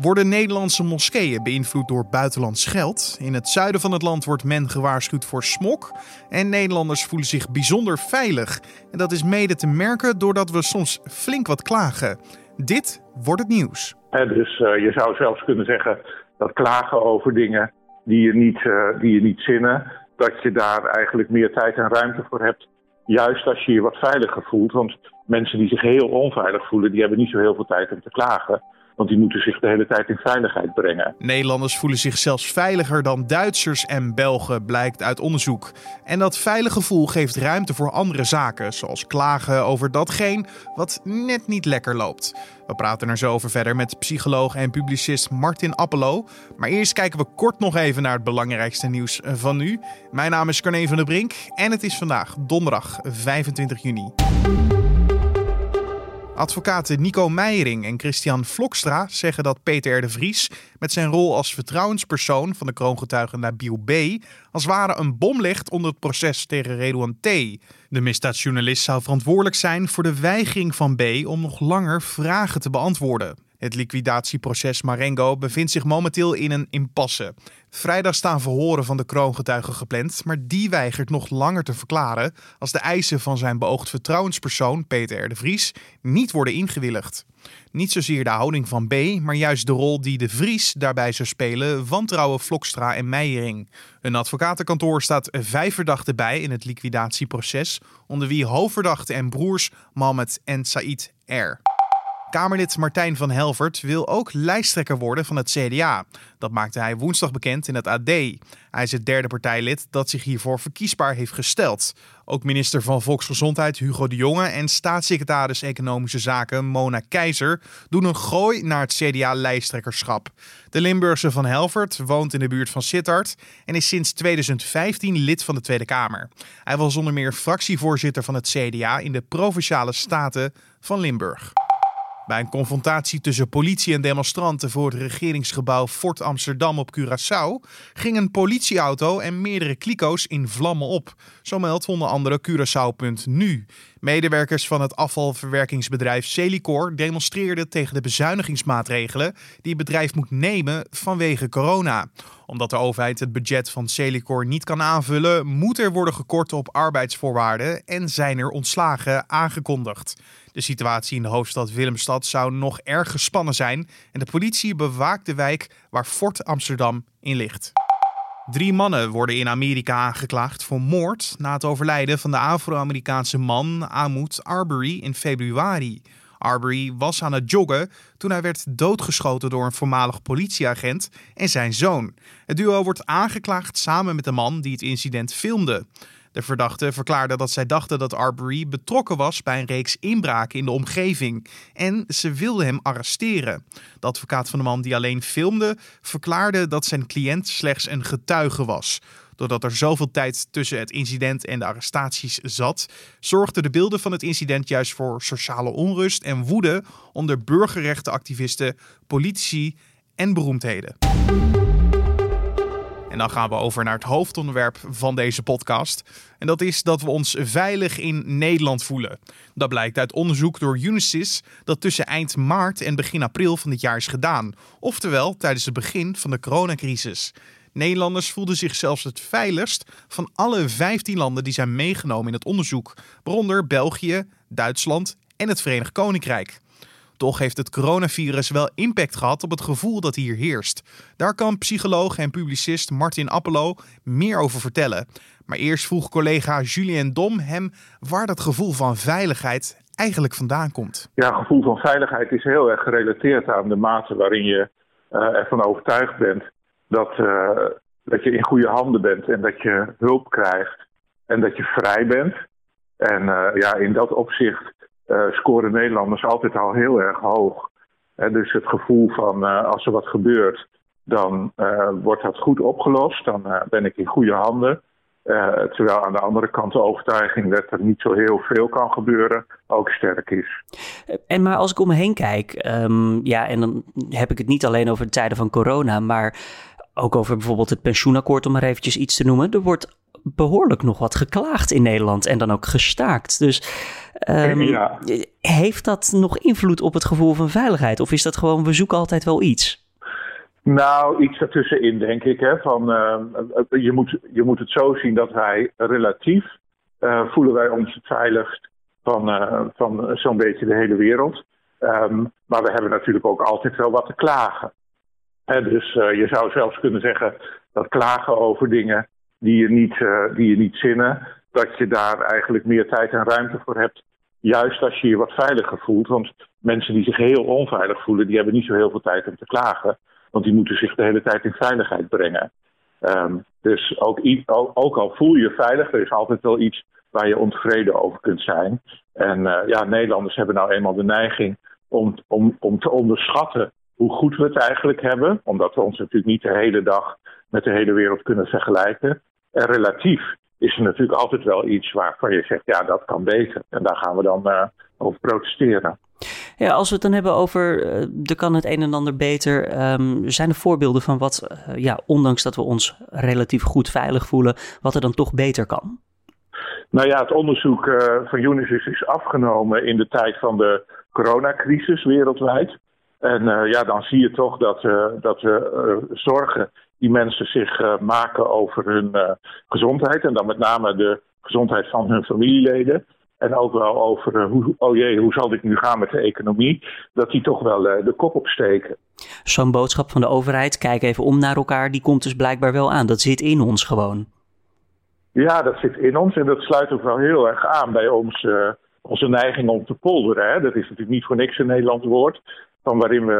Worden Nederlandse moskeeën beïnvloed door buitenlands geld? In het zuiden van het land wordt men gewaarschuwd voor smok. En Nederlanders voelen zich bijzonder veilig. En dat is mede te merken doordat we soms flink wat klagen. Dit wordt het nieuws. dus uh, je zou zelfs kunnen zeggen dat klagen over dingen die je, niet, uh, die je niet zinnen, dat je daar eigenlijk meer tijd en ruimte voor hebt. Juist als je je wat veiliger voelt. Want mensen die zich heel onveilig voelen, die hebben niet zo heel veel tijd om te klagen. Want die moeten zich de hele tijd in veiligheid brengen. Nederlanders voelen zich zelfs veiliger dan Duitsers en Belgen, blijkt uit onderzoek. En dat veilige gevoel geeft ruimte voor andere zaken, zoals klagen over datgene wat net niet lekker loopt. We praten er zo over verder met psycholoog en publicist Martin Appelo. Maar eerst kijken we kort nog even naar het belangrijkste nieuws van nu. Mijn naam is Carne van der Brink en het is vandaag donderdag 25 juni. Advocaten Nico Meijering en Christian Vlokstra zeggen dat Peter R. de Vries met zijn rol als vertrouwenspersoon van de kroongetuigen Nabil B. als ware een bom legt onder het proces tegen Redouan T. De misdaadjournalist zou verantwoordelijk zijn voor de weigering van B. om nog langer vragen te beantwoorden. Het liquidatieproces Marengo bevindt zich momenteel in een impasse. Vrijdag staan verhoren van de kroongetuigen gepland, maar die weigert nog langer te verklaren als de eisen van zijn beoogd vertrouwenspersoon Peter R. de Vries niet worden ingewilligd. Niet zozeer de houding van B, maar juist de rol die de Vries daarbij zou spelen wantrouwen Vlokstra en Meijering. Een advocatenkantoor staat vijf verdachten bij in het liquidatieproces, onder wie hoofdverdachten en broers Mohamed en Said R. Kamerlid Martijn van Helvert wil ook lijsttrekker worden van het CDA. Dat maakte hij woensdag bekend in het AD. Hij is het derde partijlid dat zich hiervoor verkiesbaar heeft gesteld. Ook minister van Volksgezondheid Hugo de Jonge en staatssecretaris Economische Zaken Mona Keizer doen een gooi naar het CDA-lijsttrekkerschap. De Limburgse van Helvert woont in de buurt van Sittard en is sinds 2015 lid van de Tweede Kamer. Hij was zonder meer fractievoorzitter van het CDA in de Provinciale Staten van Limburg. Bij een confrontatie tussen politie en demonstranten voor het regeringsgebouw Fort Amsterdam op Curaçao ging een politieauto en meerdere kliko's in vlammen op. Zo meldt onder andere Curaçao.nu. Medewerkers van het afvalverwerkingsbedrijf Celicor demonstreerden tegen de bezuinigingsmaatregelen die het bedrijf moet nemen vanwege corona. Omdat de overheid het budget van Celicor niet kan aanvullen, moet er worden gekort op arbeidsvoorwaarden en zijn er ontslagen aangekondigd. De situatie in de hoofdstad Willemstad zou nog erg gespannen zijn en de politie bewaakt de wijk waar Fort Amsterdam in ligt. Drie mannen worden in Amerika aangeklaagd voor moord na het overlijden van de Afro-Amerikaanse man Ahmoud Arbery in februari. Arbery was aan het joggen toen hij werd doodgeschoten door een voormalig politieagent en zijn zoon. Het duo wordt aangeklaagd samen met de man die het incident filmde. De verdachte verklaarde dat zij dachten dat Arbery betrokken was bij een reeks inbraken in de omgeving en ze wilden hem arresteren. De advocaat van de man die alleen filmde verklaarde dat zijn cliënt slechts een getuige was. Doordat er zoveel tijd tussen het incident en de arrestaties zat, zorgden de beelden van het incident juist voor sociale onrust en woede onder burgerrechtenactivisten, politici en beroemdheden. En dan gaan we over naar het hoofdonderwerp van deze podcast. En dat is dat we ons veilig in Nederland voelen. Dat blijkt uit onderzoek door Unisys dat tussen eind maart en begin april van dit jaar is gedaan. Oftewel tijdens het begin van de coronacrisis. Nederlanders voelden zich zelfs het veiligst van alle 15 landen die zijn meegenomen in het onderzoek, waaronder België, Duitsland en het Verenigd Koninkrijk. Toch heeft het coronavirus wel impact gehad op het gevoel dat hier heerst. Daar kan psycholoog en publicist Martin Appelo meer over vertellen. Maar eerst vroeg collega Julien Dom hem waar dat gevoel van veiligheid eigenlijk vandaan komt. Ja, het gevoel van veiligheid is heel erg gerelateerd aan de mate waarin je uh, ervan overtuigd bent dat, uh, dat je in goede handen bent en dat je hulp krijgt en dat je vrij bent. En uh, ja, in dat opzicht uh, scoren Nederlanders altijd al heel erg hoog. En dus het gevoel van uh, als er wat gebeurt, dan uh, wordt dat goed opgelost. Dan ben ik in goede handen. terwijl aan de andere kant de overtuiging dat er niet zo heel veel kan gebeuren, ook sterk is. En maar als ik om me heen kijk, um, ja, en dan heb ik het niet alleen over de tijden van corona, maar ook over bijvoorbeeld het pensioenakkoord, om maar eventjes iets te noemen. Er wordt behoorlijk nog wat geklaagd in Nederland en dan ook gestaakt. Dus um, ja. heeft dat nog invloed op het gevoel van veiligheid? Of is dat gewoon, we zoeken altijd wel iets? Nou, iets ertussenin, denk ik. Hè, van, uh, je, moet, je moet het zo zien dat wij relatief uh, voelen wij ons het veiligst van, uh, van zo'n beetje de hele wereld. Um, maar we hebben natuurlijk ook altijd wel wat te klagen. En dus je zou zelfs kunnen zeggen dat klagen over dingen die je niet, die je niet zinnen, dat je daar eigenlijk meer tijd en ruimte voor hebt. Juist als je je wat veiliger voelt. Want mensen die zich heel onveilig voelen, die hebben niet zo heel veel tijd om te klagen. Want die moeten zich de hele tijd in veiligheid brengen. Um, dus ook, ook, al voel je je veilig, er is altijd wel iets waar je ontevreden over kunt zijn. En uh, ja, Nederlanders hebben nou eenmaal de neiging om, om, om te onderschatten hoe goed we het eigenlijk hebben. Omdat we ons natuurlijk niet de hele dag met de hele wereld kunnen vergelijken. En relatief is er natuurlijk altijd wel iets waarvan je zegt, ja, dat kan beter. En daar gaan we dan uh, over protesteren. Ja, als we het dan hebben over uh, er kan het een en ander beter, um, zijn er voorbeelden van wat, uh, ja, ondanks dat we ons relatief goed veilig voelen, wat er dan toch beter kan? Nou ja, het onderzoek van Unisys is afgenomen in de tijd van de coronacrisis wereldwijd. En ja, dan zie je toch dat, dat we zorgen die mensen zich maken over hun gezondheid en dan met name de gezondheid van hun familieleden en ook wel over hoe, oh jee, hoe zal dit nu gaan met de economie, dat die toch wel de kop opsteken. Zo'n boodschap van de overheid, kijk even om naar elkaar, die komt dus blijkbaar wel aan. Dat zit in ons gewoon. Ja, dat zit in ons en dat sluit ook wel heel erg aan bij ons, onze neiging om te polderen. Hè. Dat is natuurlijk niet voor niks een Nederlands woord, van waarin we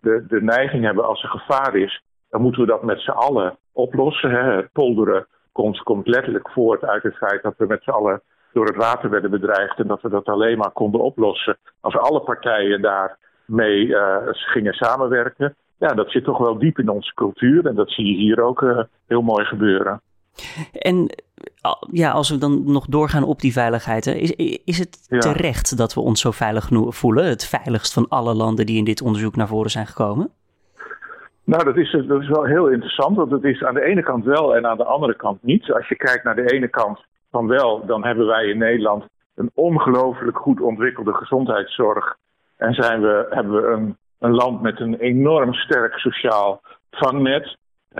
de, de neiging hebben als er gevaar is, dan moeten we dat met z'n allen oplossen. Hè. Het polderen komt, komt letterlijk voort uit het feit dat we met z'n allen door het water werden bedreigd en dat we dat alleen maar konden oplossen als alle partijen daarmee uh, gingen samenwerken. Ja, dat zit toch wel diep in onze cultuur en dat zie je hier ook uh, heel mooi gebeuren. En ja, als we dan nog doorgaan op die veiligheid, is, is het ja. terecht dat we ons zo veilig voelen? Het veiligst van alle landen die in dit onderzoek naar voren zijn gekomen? Nou, dat is, dat is wel heel interessant, want het is aan de ene kant wel en aan de andere kant niet. Als je kijkt naar de ene kant van wel, dan hebben wij in Nederland een ongelooflijk goed ontwikkelde gezondheidszorg. En zijn we, hebben we een, een land met een enorm sterk sociaal vangnet.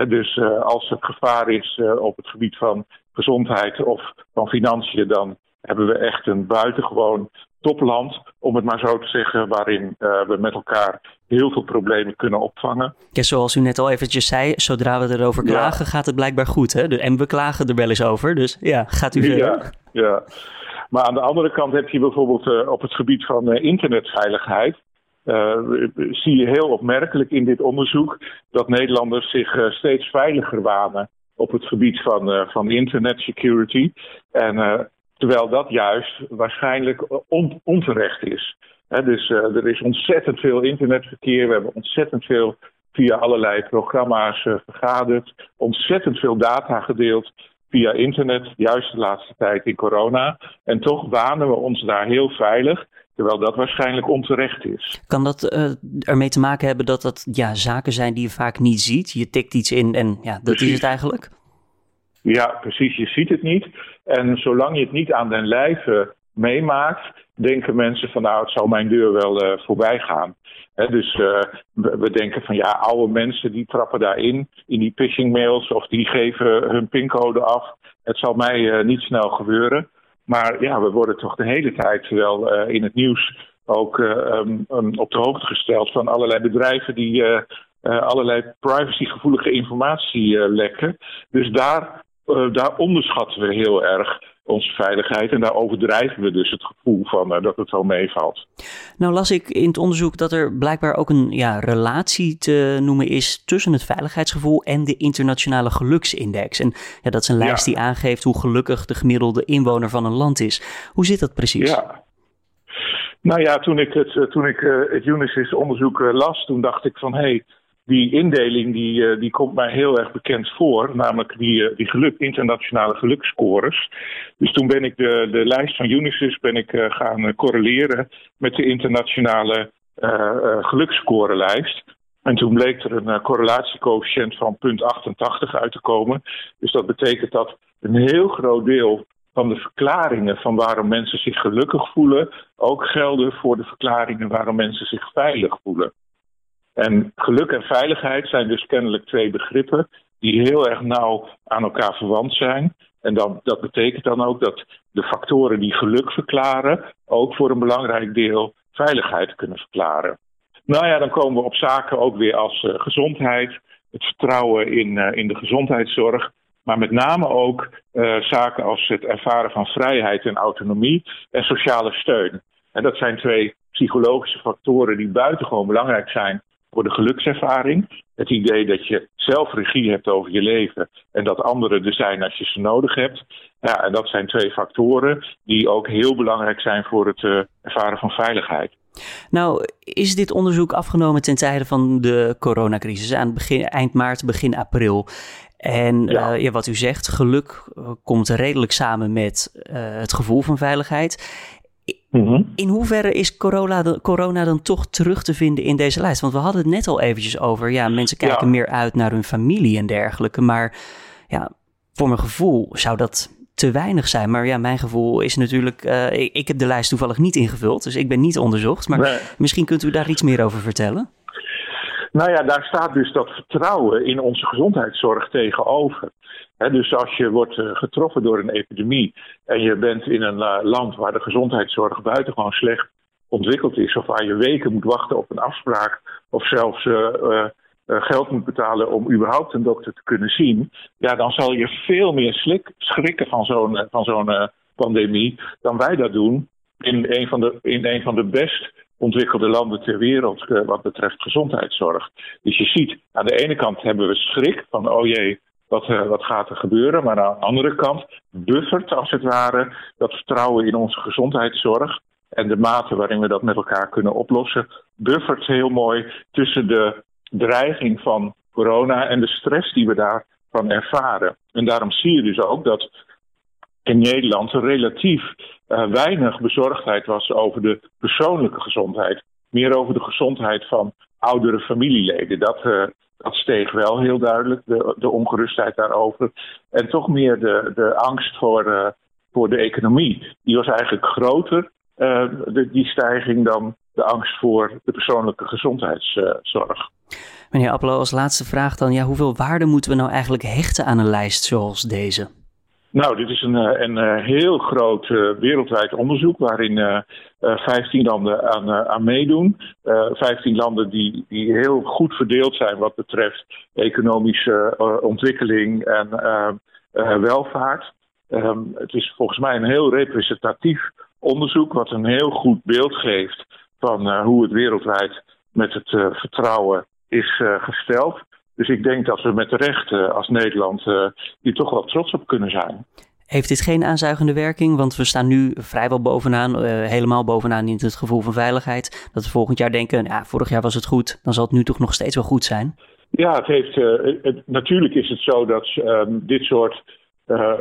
Dus uh, als er gevaar is uh, op het gebied van gezondheid of van financiën, dan hebben we echt een buitengewoon topland, om het maar zo te zeggen, waarin uh, we met elkaar heel veel problemen kunnen opvangen. Ja, zoals u net al eventjes zei, zodra we erover klagen, ja. gaat het blijkbaar goed. Hè? En we klagen er wel eens over, dus ja, gaat u verder. Ja, ja. maar aan de andere kant heb je bijvoorbeeld uh, op het gebied van uh, internetveiligheid. Zie je heel opmerkelijk in dit onderzoek dat Nederlanders zich steeds veiliger wanen op het gebied van, van internet security. En Terwijl dat juist waarschijnlijk on onterecht is. Dus er is ontzettend veel internetverkeer. We hebben ontzettend veel via allerlei programma's vergaderd. Ontzettend veel data gedeeld via internet, juist de laatste tijd in corona. En toch wanen we ons daar heel veilig. Terwijl dat waarschijnlijk onterecht is. Kan dat uh, ermee te maken hebben dat dat ja, zaken zijn die je vaak niet ziet? Je tikt iets in en ja, dat Precies. is het eigenlijk? Ja, precies. Je ziet het niet. En zolang je het niet aan den lijve meemaakt, denken mensen van nou, het zal mijn deur wel uh, voorbij gaan. He, dus uh, we, we, denken van ja, oude mensen die trappen daarin, in die phishing mails of die geven hun pincode af. Het zal mij niet snel gebeuren. Maar ja, we worden toch de hele tijd wel in het nieuws ook um, um, op de hoogte gesteld van allerlei bedrijven die allerlei privacygevoelige informatie lekken. Dus daar daar onderschatten we heel erg onze veiligheid. En daar overdrijven we dus het gevoel van uh, dat het wel meevalt. Nou las ik in het onderzoek dat er blijkbaar ook een ja, relatie te noemen is tussen het veiligheidsgevoel en de internationale geluksindex. En ja, dat is een lijst ja. die aangeeft hoe gelukkig de gemiddelde inwoner van een land is. Hoe zit dat precies? Ja. Nou ja, toen ik het, toen ik, uh, het Unisys onderzoek las, toen dacht ik van hé, hey, die indeling die, uh, die komt mij heel erg bekend voor, namelijk die, uh, die geluk, internationale geluksscores. Dus toen ben ik de, de lijst van Unisys ben ik, uh, gaan correleren met de internationale geluksscorelijst. En toen bleek er een correlatiecoëfficiënt van 0,88 uit te komen. Dus dat betekent dat een heel groot deel van de verklaringen van waarom mensen zich gelukkig voelen, ook gelden voor de verklaringen waarom mensen zich veilig voelen. En geluk en veiligheid zijn dus kennelijk twee begrippen die heel erg nauw aan elkaar verwant zijn. En dan, dat betekent dan ook dat de factoren die geluk verklaren ook voor een belangrijk deel veiligheid kunnen verklaren. Nou ja, dan komen we op zaken ook weer als uh, gezondheid, het vertrouwen in, uh, in de gezondheidszorg. Maar met name ook uh, zaken als het ervaren van vrijheid en autonomie en sociale steun. En dat zijn twee psychologische factoren die buitengewoon belangrijk zijn voor de gelukservaring. Het idee dat je zelf regie hebt over je leven en dat anderen er zijn als je ze nodig hebt. Ja, en dat zijn twee factoren die ook heel belangrijk zijn voor het uh, ervaren van veiligheid. Nou, is dit onderzoek afgenomen ten tijde van de coronacrisis aan begin, eind maart, begin april? En ja. Uh, ja, wat u zegt, geluk uh, komt redelijk samen met het gevoel van veiligheid. Mm -hmm. In hoeverre is corona, corona, dan toch terug te vinden in deze lijst? Want we hadden het net al eventjes over, ja, mensen kijken ja. meer uit naar hun familie en dergelijke. Maar ja, voor mijn gevoel zou dat te weinig zijn. Maar ja, mijn gevoel is natuurlijk, ik, ik, heb de lijst toevallig niet ingevuld, dus ik ben niet onderzocht. Maar nee. misschien kunt u daar iets meer over vertellen? Nou ja, daar staat dus dat vertrouwen in onze gezondheidszorg tegenover. Dus als je wordt uh, getroffen door een epidemie en je bent in een uh, land waar de gezondheidszorg buitengewoon slecht ontwikkeld is, of waar je weken moet wachten op een afspraak, of zelfs uh, geld moet betalen om überhaupt een dokter te kunnen zien, ja, dan zal je veel meer schrikken van zo'n van zo'n pandemie dan wij dat doen in een van de, in een van de best ontwikkelde landen ter wereld wat betreft gezondheidszorg. Dus je ziet, aan de ene kant hebben we schrik van, oh jee, wat, uh, wat gaat er gebeuren? Maar aan de andere kant buffert als het ware dat vertrouwen in onze gezondheidszorg en de mate waarin we dat met elkaar kunnen oplossen, buffert heel mooi tussen de dreiging van corona en de stress die we daarvan ervaren. En daarom zie je dus ook dat in Nederland relatief uh, weinig bezorgdheid was over de persoonlijke gezondheid. Meer over de gezondheid van oudere familieleden. Dat, uh, dat steeg wel heel duidelijk, de, de ongerustheid daarover. En toch meer de, de angst voor, uh, voor de economie. Die was eigenlijk groter, de, die stijging, dan de angst voor de persoonlijke gezondheidszorg. Meneer Appelo, als laatste vraag dan, ja, hoeveel waarde moeten we nou eigenlijk hechten aan een lijst zoals deze? Nou, dit is een, een, een heel groot uh, wereldwijd onderzoek waarin uh, 15 landen aan, aan meedoen. 15 landen die, die heel goed verdeeld zijn wat betreft economische ontwikkeling en welvaart. Um, het is volgens mij een heel representatief onderzoek wat een heel goed beeld geeft van hoe het wereldwijd met het vertrouwen is gesteld. Dus ik denk dat we met recht uh, als Nederland uh, hier toch wel trots op kunnen zijn. Heeft dit geen aanzuigende werking? Want we staan nu vrijwel bovenaan, uh, helemaal bovenaan in het gevoel van veiligheid. Dat we volgend jaar denken, ja, vorig jaar was het goed, dan zal het nu toch nog steeds wel goed zijn? Ja, het heeft, het, natuurlijk is het zo dat ehm, dit soort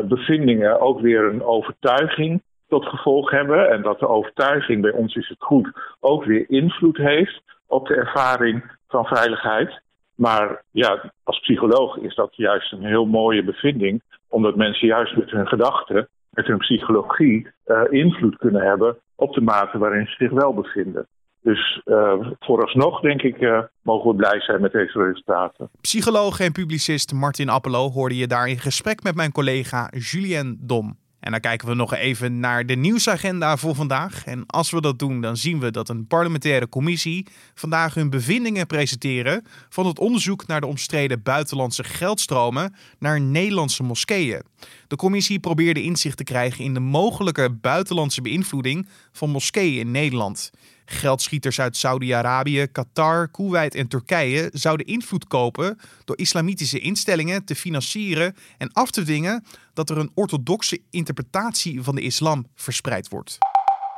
bevindingen ook weer een overtuiging tot gevolg hebben. En dat de overtuiging bij ons is het goed ook weer invloed heeft op de ervaring van veiligheid. Maar ja, als psycholoog is dat juist een heel mooie bevinding, omdat mensen juist met hun gedachten, met hun psychologie, uh, invloed kunnen hebben op de mate waarin ze zich wel bevinden. Dus uh, vooralsnog, denk ik, uh, mogen we blij zijn met deze resultaten. Psycholoog en publicist Martin Appelo hoorde je daar in gesprek met mijn collega Julien Dom. En dan kijken we nog even naar de nieuwsagenda voor vandaag. En als we dat doen, dan zien we dat een parlementaire commissie vandaag hun bevindingen presenteren van het onderzoek naar de omstreden buitenlandse geldstromen naar Nederlandse moskeeën. De commissie probeerde inzicht te krijgen in de mogelijke buitenlandse beïnvloeding van moskeeën in Nederland. Geldschieters uit Saudi-Arabië, Qatar, Kuwait en Turkije zouden invloed kopen door islamitische instellingen te financieren en af te dwingen dat er een orthodoxe interpretatie van de islam verspreid wordt.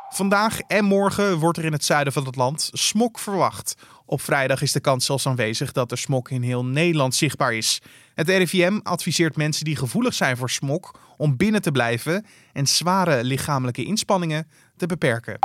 Vandaag en morgen wordt er in het zuiden van het land smok verwacht. Op vrijdag is de kans zelfs aanwezig dat er smok in heel Nederland zichtbaar is. Het RIVM adviseert mensen die gevoelig zijn voor smok om binnen te blijven en zware lichamelijke inspanningen te beperken.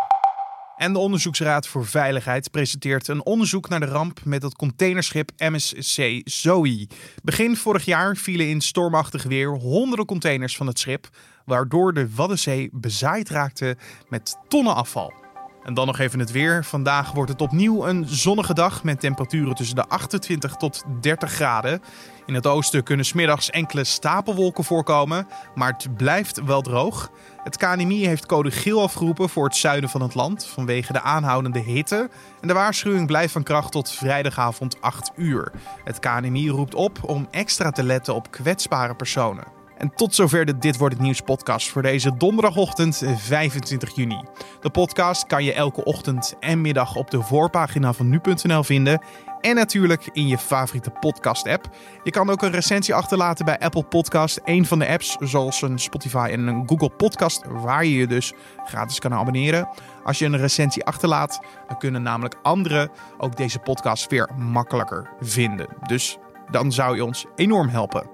En de Onderzoeksraad voor Veiligheid presenteert een onderzoek naar de ramp met het containerschip MSC Zoe. Begin vorig jaar vielen in stormachtig weer honderden containers van het schip, waardoor de Waddenzee bezaaid raakte met tonnen afval. En dan nog even het weer. Vandaag wordt het opnieuw een zonnige dag met temperaturen tussen de 28 tot 30 graden. In het oosten kunnen smiddags enkele stapelwolken voorkomen, maar het blijft wel droog. Het KNMI heeft code geel afgeroepen voor het zuiden van het land vanwege de aanhoudende hitte. En de waarschuwing blijft van kracht tot vrijdagavond 8 uur. Het KNMI roept op om extra te letten op kwetsbare personen. En tot zover de Dit Wordt Het Nieuws podcast voor deze donderdagochtend 25 juni. De podcast kan je elke ochtend en middag op de voorpagina van nu.nl vinden. En natuurlijk in je favoriete podcast app. Je kan ook een recensie achterlaten bij Apple Podcast, een van de apps zoals een Spotify en een Google Podcast, waar je je dus gratis kan abonneren. Als je een recensie achterlaat, dan kunnen namelijk anderen ook deze podcast weer makkelijker vinden. Dus dan zou je ons enorm helpen.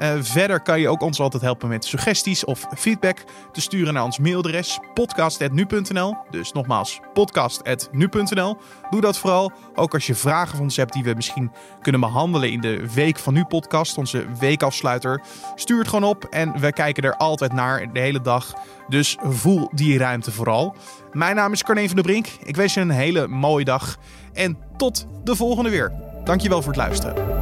Uh, verder kan je ook ons altijd helpen met suggesties of feedback te sturen naar ons mailadres podcast.nu.nl. Dus nogmaals, podcast.nu.nl. Doe dat vooral, ook als je vragen van ons hebt die we misschien kunnen behandelen in de Week van Nu podcast, onze weekafsluiter. Stuur het gewoon op en we kijken er altijd naar de hele dag. Dus voel die ruimte vooral. Mijn naam is Carne van der Brink. Ik wens je een hele mooie dag en tot de volgende weer. Dankjewel voor het luisteren.